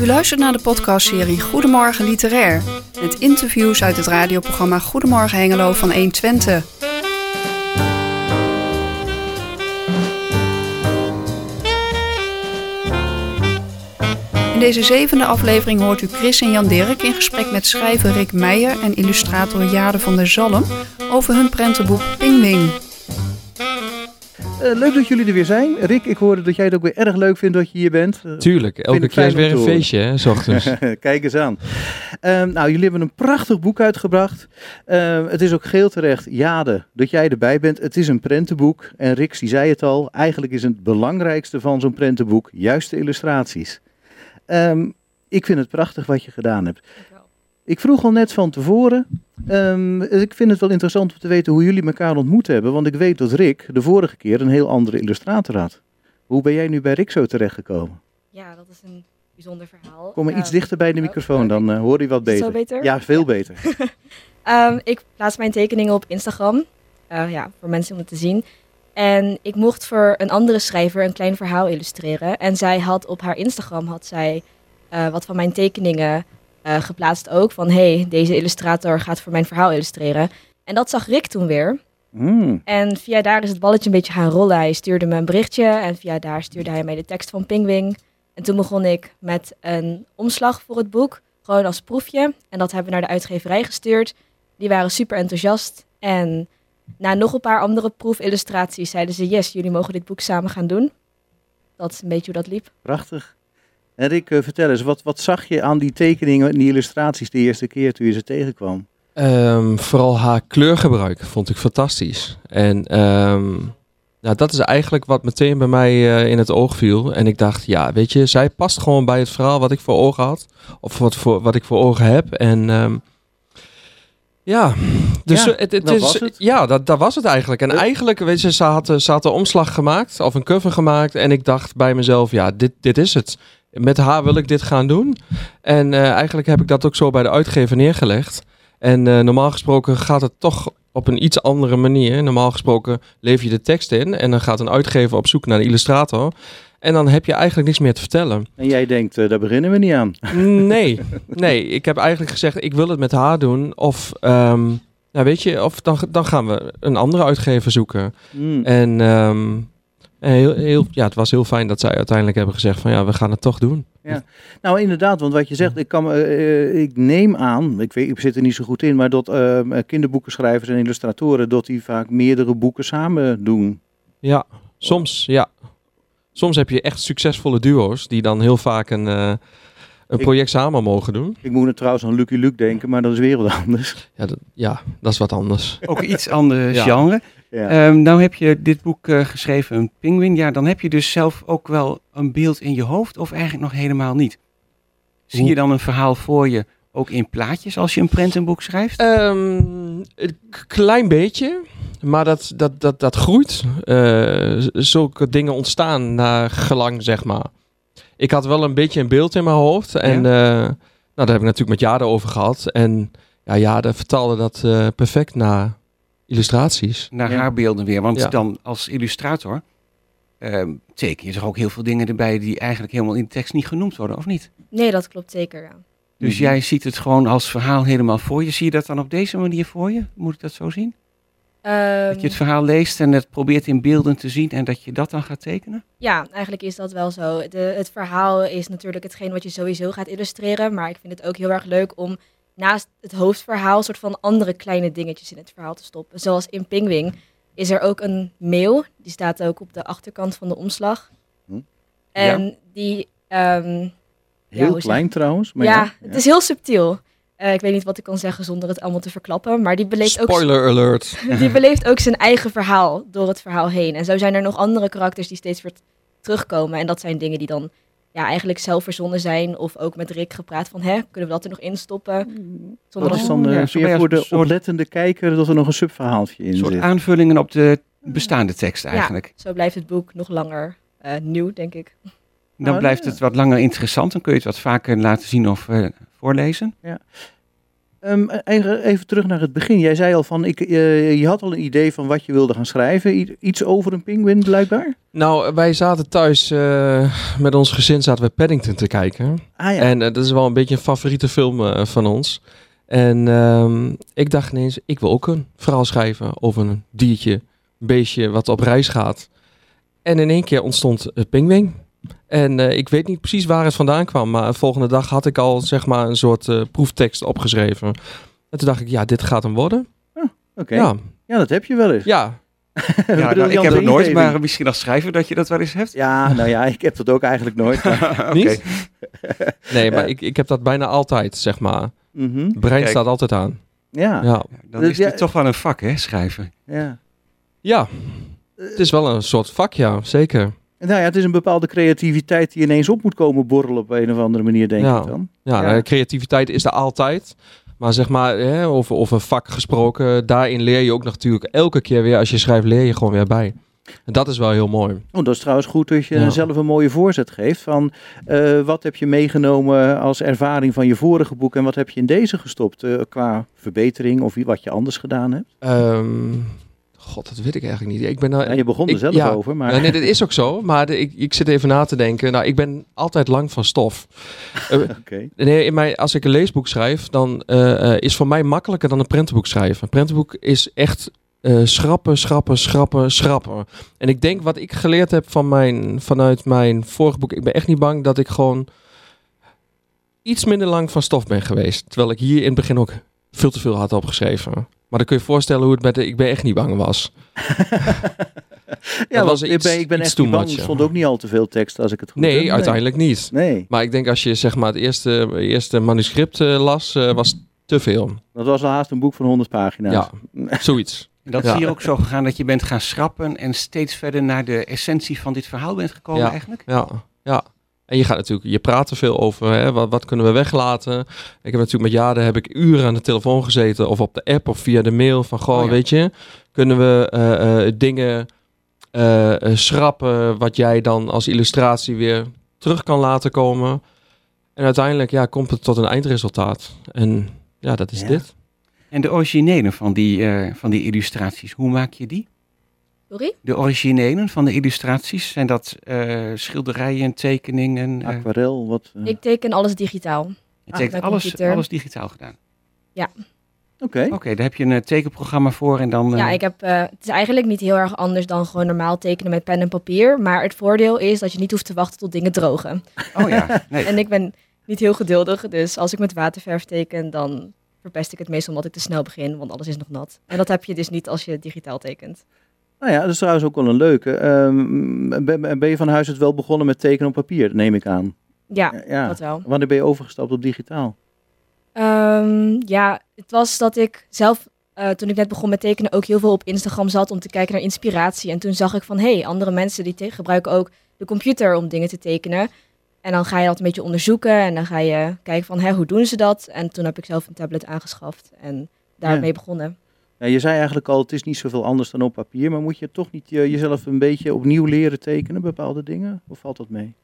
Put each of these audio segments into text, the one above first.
U luistert naar de podcastserie Goedemorgen Literair. Met interviews uit het radioprogramma Goedemorgen Hengelo van 120. In deze zevende aflevering hoort u Chris en Jan Dirk in gesprek met schrijver Rick Meijer en illustrator Jade van der Zalm over hun prentenboek Pingwing. Uh, leuk dat jullie er weer zijn. Rick, ik hoorde dat jij het ook weer erg leuk vindt dat je hier bent. Uh, Tuurlijk, elke keer is weer een feestje, hè, s ochtends. Kijk eens aan. Uh, nou, jullie hebben een prachtig boek uitgebracht. Ehm, het is ook geheel terecht, Jade, dat jij erbij bent. Het is een prentenboek. En Rick, die zei het al, eigenlijk is het belangrijkste van zo'n prentenboek juist de illustraties. Um, ik vind het prachtig wat je gedaan hebt. Ik vroeg al net van tevoren. Um, ik vind het wel interessant om te weten hoe jullie elkaar ontmoet hebben. Want ik weet dat Rick de vorige keer een heel andere illustrator had. Hoe ben jij nu bij Rick zo terechtgekomen? Ja, dat is een bijzonder verhaal. Kom maar iets uh, dichter bij de microfoon, dan uh, hoor je wat beter. Zo beter? Ja, veel ja. beter. um, ik plaats mijn tekeningen op Instagram. Uh, ja, voor mensen om het te zien. En ik mocht voor een andere schrijver een klein verhaal illustreren. En zij had op haar Instagram had zij, uh, wat van mijn tekeningen uh, geplaatst ook. Van hey, deze illustrator gaat voor mijn verhaal illustreren. En dat zag Rick toen weer. Mm. En via daar is het balletje een beetje gaan rollen. Hij stuurde me een berichtje en via daar stuurde hij mij de tekst van Pingwing. En toen begon ik met een omslag voor het boek, gewoon als proefje. En dat hebben we naar de uitgeverij gestuurd. Die waren super enthousiast. En na nog een paar andere proefillustraties zeiden ze: Yes, jullie mogen dit boek samen gaan doen. Dat is een beetje hoe dat liep. Prachtig. En Rick, uh, vertel eens, wat, wat zag je aan die tekeningen en die illustraties de eerste keer toen je ze tegenkwam? Um, vooral haar kleurgebruik vond ik fantastisch. En um, nou, dat is eigenlijk wat meteen bij mij uh, in het oog viel. En ik dacht, ja, weet je, zij past gewoon bij het verhaal wat ik voor ogen had. Of wat, voor, wat ik voor ogen heb. En um, ja, dus ja, het, is, was het. ja, dat, dat was het eigenlijk. En eigenlijk, weet je, ze had, ze had een omslag gemaakt, of een cover gemaakt. En ik dacht bij mezelf, ja, dit, dit is het. Met haar wil ik dit gaan doen. En uh, eigenlijk heb ik dat ook zo bij de uitgever neergelegd. En uh, normaal gesproken gaat het toch op een iets andere manier. Normaal gesproken lever je de tekst in en dan gaat een uitgever op zoek naar een illustrator. En dan heb je eigenlijk niks meer te vertellen. En jij denkt, uh, daar beginnen we niet aan. Nee, nee. Ik heb eigenlijk gezegd, ik wil het met haar doen. Of, um, nou weet je, of dan, dan gaan we een andere uitgever zoeken. Mm. En um, heel, heel, ja, het was heel fijn dat zij uiteindelijk hebben gezegd van ja, we gaan het toch doen. Ja, nou inderdaad, want wat je zegt, ik, kan, uh, ik neem aan, ik, weet, ik zit er niet zo goed in, maar dat uh, kinderboekenschrijvers en illustratoren, dat die vaak meerdere boeken samen doen. Ja, soms, ja. Soms heb je echt succesvolle duo's die dan heel vaak een, uh, een project ik, samen mogen doen. Ik moet er trouwens aan Lucky Luke denken, maar dat is weer wat anders. Ja, dat, ja, dat is wat anders. Ook iets ander Ja. genre. Ja. Um, nou heb je dit boek uh, geschreven, een pinguïn. Ja, dan heb je dus zelf ook wel een beeld in je hoofd of eigenlijk nog helemaal niet. Zie Hoe? je dan een verhaal voor je, ook in plaatjes als je een prentenboek schrijft? Um, een klein beetje, maar dat, dat, dat, dat groeit. Uh, zulke dingen ontstaan naar gelang, zeg maar. Ik had wel een beetje een beeld in mijn hoofd. En ja. uh, nou, daar heb ik natuurlijk met Jade over gehad. En ja, Jade vertaalde dat uh, perfect naar illustraties. Naar ja. haar beelden weer. Want ja. dan als illustrator uh, teken je toch ook heel veel dingen erbij die eigenlijk helemaal in de tekst niet genoemd worden, of niet? Nee, dat klopt zeker, ja. Dus mm-hmm. jij ziet het gewoon als verhaal helemaal voor je. Zie je dat dan op deze manier voor je? Moet ik dat zo zien? Um, dat je het verhaal leest en het probeert in beelden te zien en dat je dat dan gaat tekenen? Ja, eigenlijk is dat wel zo. De, het verhaal is natuurlijk hetgeen wat je sowieso gaat illustreren. Maar ik vind het ook heel erg leuk om naast het hoofdverhaal soort van andere kleine dingetjes in het verhaal te stoppen. Zoals in Pingwing is er ook een mail. Die staat ook op de achterkant van de omslag. Hm? En ja. die... Um, heel ja, klein trouwens. Maar ja, ja, het is heel subtiel. Uh, ik weet niet wat ik kan zeggen zonder het allemaal te verklappen. Maar die beleeft Spoiler ook... alert. die beleeft ook zijn eigen verhaal door het verhaal heen. En zo zijn er nog andere karakters die steeds weer terugkomen. En dat zijn dingen die dan ja, eigenlijk zelf verzonnen zijn. Of ook met Rick gepraat van, hè, kunnen we dat er nog in stoppen? Zonder dat is dan uh, ja, weer voor de soort... oplettende kijker dat er nog een subverhaaltje in zit. Een soort aanvullingen op de bestaande tekst eigenlijk. Ja, zo blijft het boek nog langer uh, nieuw, denk ik. Dan oh, blijft ja. het wat langer interessant. Dan kun je het wat vaker laten zien of uh, voorlezen. Ja. Ehm, even, terug naar het begin. Jij zei al van, ik, eh, je had al een idee van wat je wilde gaan schrijven. Iets over een pinguïn blijkbaar? Nou, wij zaten thuis eh, met ons gezin zaten we Paddington te kijken. Ah ja. En eh, dat is wel een beetje een favoriete film van ons. En ehm, ik dacht ineens, ik wil ook een verhaal schrijven over een diertje, een beestje wat op reis gaat. En in één keer ontstond het Pingwing. En eh, ik weet niet precies waar het vandaan kwam, maar de volgende dag had ik al zeg maar een soort eh, proeftekst opgeschreven. En toen dacht ik, ja, dit gaat hem worden. Oké, ja. Ja, dat heb je wel eens. ja, Ja, nou, ik heb het nooit, maar misschien als schrijver dat je dat wel eens hebt. Ja, nou ja, ik heb dat ook eigenlijk nooit. maar- Oké. Niet? nee, maar Ja. ik, ik heb dat bijna altijd, zeg maar. Mhm. Brein Kijk. staat altijd aan. Ja, ja. Ja. Dan Dus is ja- het toch wel een vak, hè, schrijven. ja, het is wel een soort vak, ja, zeker. Nou ja, het is een bepaalde creativiteit die ineens op moet komen borrelen op een of andere manier, denk Ja. ik dan. Ja, Ja. eh, creativiteit is er altijd. Maar zeg maar, hè, over, over vak gesproken, daarin leer je ook natuurlijk elke keer weer, als je schrijft, leer je gewoon weer bij. En dat is wel heel mooi. Oh, dat is trouwens goed dat je Ja. zelf een mooie voorzet geeft van eh, wat heb je meegenomen als ervaring van je vorige boek en wat heb je in deze gestopt eh, qua verbetering of wat je anders gedaan hebt. Ehm, God, dat weet ik eigenlijk niet. Ik ben nou, Ja, je begon er ik- zelf ja. over, maar Ja, nee, dat is ook zo. Maar de- ik, ik zit even na te denken. Nou, ik ben altijd lang van stof. Eh. Nee, in mijn, als ik een leesboek schrijf, dan eh, is voor mij makkelijker dan een prentenboek schrijven. Een prentenboek is echt schrappen, schrappen, schrappen, schrappen. En ik denk wat ik geleerd heb van mijn, vanuit mijn vorige boek, ik ben echt niet bang dat ik gewoon iets minder lang van stof ben geweest. Terwijl ik hier in het begin ook veel te veel had opgeschreven. Maar dan kun je je voorstellen hoe het met de ik ben echt niet bang was. Ja, was want ik iets- ben, ik ben iets echt niet bang. Er stond ook niet al te veel tekst als ik het goed heb. Nee, uiteindelijk niet. Nee, Maar ik denk als je zeg maar het eerste, eerste manuscript eh, las, eh, was te veel. dat was al haast een boek van 100 pagina's. Ja, zoiets. En dat Ja. zie je ook zo gegaan dat je bent gaan schrappen en steeds verder naar de essentie van dit verhaal bent gekomen Ja. eigenlijk? Ja, ja. En je gaat natuurlijk, je praat er veel over, hè? Wat, wat kunnen we weglaten? Ik heb natuurlijk met Jade heb ik uren aan de telefoon gezeten of op de app of via de mail van, goh, Oh ja. weet je, kunnen we eh, eh, dingen eh, schrappen wat jij dan als illustratie weer terug kan laten komen? En uiteindelijk, ja, komt het tot een eindresultaat. En ja, dat is Ja. dit. En de originele van die, van die illustraties, hoe maak je die? Sorry? De originelen van de illustraties, zijn dat eh, schilderijen, tekeningen? eh, Aquarel, wat... eh, Ik teken alles digitaal. je tekent mijn alles, alles digitaal gedaan. Oké. Oké, daar heb je een tekenprogramma voor en dan... Ja, ik heb, eh, het is eigenlijk niet heel erg anders dan gewoon normaal tekenen met pen en papier. Maar het voordeel is dat je niet hoeft te wachten tot dingen drogen. Oh ja, nee. En ik ben niet heel geduldig, dus als ik met waterverf teken, dan verpest ik het meestal omdat ik te snel begin, want alles is nog nat. En dat heb je dus niet als je digitaal tekent. Nou ja, dat is trouwens ook wel een leuke. Ehm, ben, ben je van huis uit wel begonnen met tekenen op papier, neem ik aan. Ja, ja. dat wel. Wanneer ben je overgestapt op digitaal? Ehm, ja, het was dat ik zelf, eh, toen ik net begon met tekenen, ook heel veel op Instagram zat om te kijken naar inspiratie. En toen zag ik van, hé, hey, andere mensen die gebruiken ook de computer om dingen te tekenen. En dan ga je dat een beetje onderzoeken en dan ga je kijken van, hé, hoe doen ze dat? En toen heb ik zelf een tablet aangeschaft en daarmee begonnen. Ja, je zei eigenlijk al, het is niet zoveel anders dan op papier, maar moet je toch niet eh, jezelf een beetje opnieuw leren tekenen, bepaalde dingen? Of valt dat mee?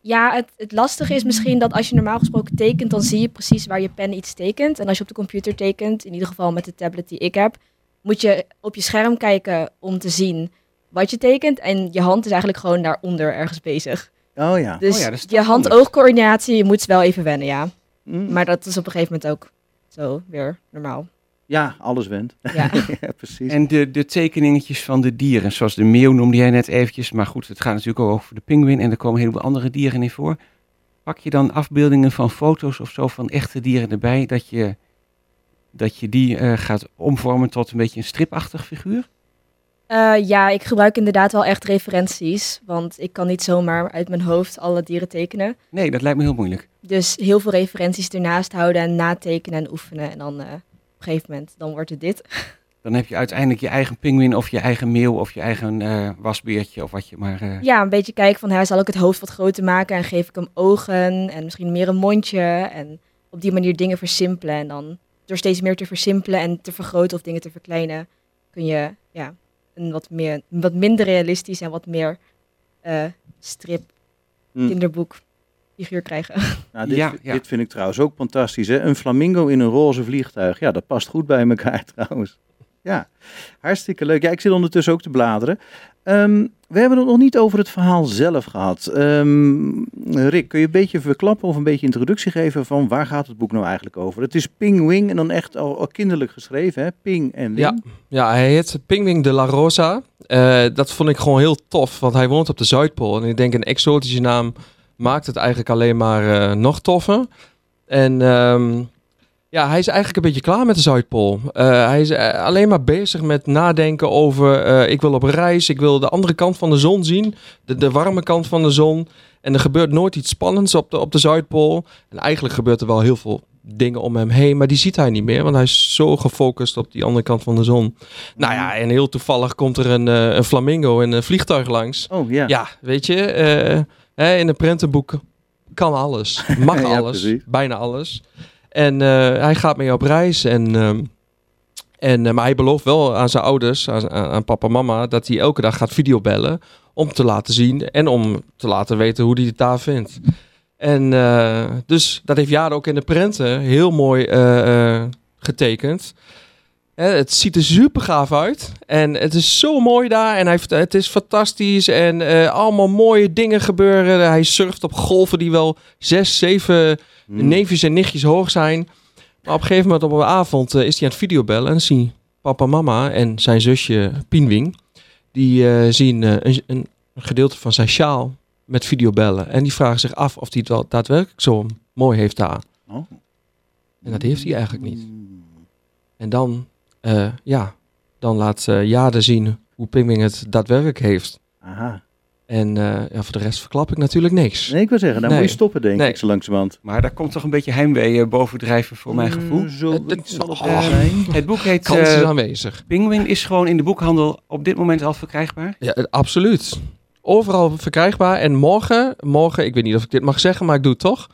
Ja, het, het lastige is misschien dat als je normaal gesproken tekent, dan zie je precies waar je pen iets tekent. En als je op de computer tekent, in ieder geval met de tablet die ik heb, moet je op je scherm kijken om te zien wat je tekent. En je hand is eigenlijk gewoon daaronder ergens bezig. Oh ja. Dus Oh ja, dat is toch je hand-oogcoördinatie, je moet wel even wennen, ja. Mm. Maar dat is op een gegeven moment ook zo weer normaal. Ja, alles went. Ja. ja, precies. En de, de tekeningetjes van de dieren, zoals de meeuw noemde jij net eventjes. Maar goed, het gaat natuurlijk ook over de pinguïn en er komen een heleboel andere dieren in voor. Pak je dan afbeeldingen van foto's of zo van echte dieren erbij, dat je, dat je die eh, gaat omvormen tot een beetje een stripachtig figuur? Eh, ja, ik gebruik inderdaad wel echt referenties, want ik kan niet zomaar uit mijn hoofd alle dieren tekenen. Nee, dat lijkt me heel moeilijk. Dus heel veel referenties ernaast houden en natekenen en oefenen. En dan eh, een gegeven moment, dan wordt het dit. Dan heb je uiteindelijk je eigen pinguïn of je eigen meeuw of je eigen eh, wasbeertje of wat je maar... eh, Ja, een beetje kijken van, hè, zal ik het hoofd wat groter maken en geef ik hem ogen en misschien meer een mondje. En op die manier dingen versimpelen. En dan door steeds meer te versimpelen en te vergroten of dingen te verkleinen, kun je ja, een wat, meer, een wat minder realistisch en wat meer eh, strip, Hm. kinderboek figuur krijgen. Nou, dit, Ja, ja. dit vind ik trouwens ook fantastisch. Hè? Een flamingo in een roze vliegtuig. Ja, dat past goed bij elkaar trouwens. Ja, hartstikke leuk. Ja, ik zit ondertussen ook te bladeren. Ehm, we hebben het nog niet over het verhaal zelf gehad. Ehm, Rick, kun je een beetje verklappen of een beetje introductie geven van waar gaat het boek nou eigenlijk over? Het is Ping Wing en dan echt al, al kinderlijk geschreven, hè? Ping en Wing. Ja. Ja, hij heet Pingwing de la Rosa. Eh, dat vond ik gewoon heel tof, want hij woont op de Zuidpool. En ik denk een exotische naam maakt het eigenlijk alleen maar eh, nog toffer. En ehm, ja, hij is eigenlijk een beetje klaar met de Zuidpool. Eh, hij is eh, alleen maar bezig met nadenken over... ik wil op reis, ik wil de andere kant van de zon zien. De, de warme kant van de zon. En er gebeurt nooit iets spannends op de, op de Zuidpool. En eigenlijk gebeurt er wel heel veel dingen om hem heen, maar die ziet hij niet meer, want hij is zo gefocust op die andere kant van de zon. Nou ja, en heel toevallig komt er een, een flamingo in een vliegtuig langs. Oh ja. Ja, weet je, hè, in een prentenboek kan alles, mag Ja, alles, precies. bijna alles. En eh, hij gaat mee op reis en... ehm, en, eh, maar hij belooft wel aan zijn ouders, aan, aan papa en mama, dat hij elke dag gaat videobellen om te laten zien en om te laten weten hoe hij het daar vindt. En eh, dus dat heeft Jade ook in de prenten heel mooi eh, eh, getekend. Het ziet er super gaaf uit. En het is zo mooi daar. En hij, het is fantastisch. En eh, allemaal mooie dingen gebeuren. Hij surft op golven die wel zes, zeven Hmm. neefjes en nichtjes hoog zijn. Maar op een gegeven moment op een avond eh, is hij aan het videobellen. En dan zien papa, mama en zijn zusje Pinwing. Die eh, zien een, een gedeelte van zijn sjaal met videobellen. En die vragen zich af of hij het wel daadwerkelijk zo mooi heeft daar. Oh. En dat heeft hij eigenlijk niet. En dan, eh, ja, dan laat Jade zien hoe Pinwing het daadwerkelijk heeft. Aha. En eh, ja, voor de rest verklap ik natuurlijk niks. Nee, ik wil zeggen, dan Nee. moet je stoppen, denk Nee. ik, zo langzamerhand. Maar daar komt toch een beetje heimwee eh, bovendrijven voor mijn Mm, gevoel. Zo Het- het- zal het oh. Het boek heet Kans is eh, aanwezig. Penguin is gewoon in de boekhandel op dit moment al verkrijgbaar. Ja, absoluut. Overal verkrijgbaar. En morgen, morgen, ik weet niet of ik dit mag zeggen, maar ik doe het toch.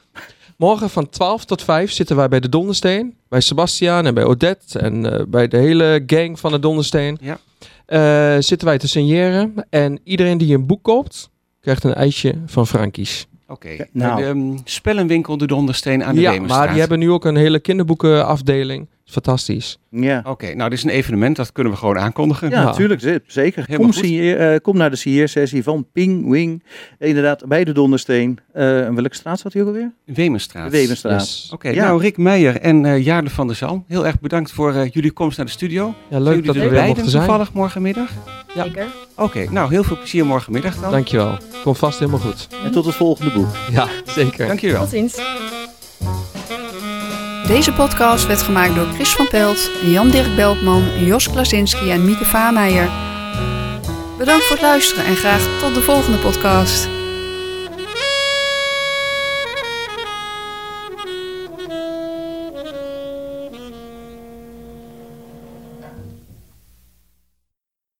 Morgen van 12 tot 5 zitten wij bij de Dondersteen. Bij Sebastiaan en bij Odette en eh, bij de hele gang van de Dondersteen. Ja. Eh, zitten wij te signeren. En iedereen die een boek koopt, krijgt een ijsje van Frankies. Oké. Ja, nou. De ehm, spellenwinkel De Dondersteen aan de ja, maar die hebben nu ook een hele kinderboekenafdeling. Fantastisch. Ja. Oké, nou dit is een evenement, dat kunnen we gewoon aankondigen. Ja, natuurlijk, ze- zeker. Helemaal Kom, goed. signeer- eh, kom naar de signeersessie van Ping Wing. Inderdaad, bij de Dondersteen. Eh, en welke straat zat hij ook alweer? Wevenstraat. Yes. Oké, Ja. nou Rick Meijer en eh Jaarle van der Zalm, heel erg bedankt voor eh, jullie komst naar de studio. Ja, leuk jullie dat we er weer beiden toevallig morgenmiddag? Ja. Zeker. Oké, nou heel veel plezier morgenmiddag dan. Dankjewel. Komt vast helemaal goed. En tot het volgende boek. Ja, zeker. Dank jullie wel. Tot ziens. Deze podcast werd gemaakt door Chris van Pelt, Jan-Dirk Beltman, Jos Klasinski en Mieke Vaameijer. Bedankt voor het luisteren en graag tot de volgende podcast.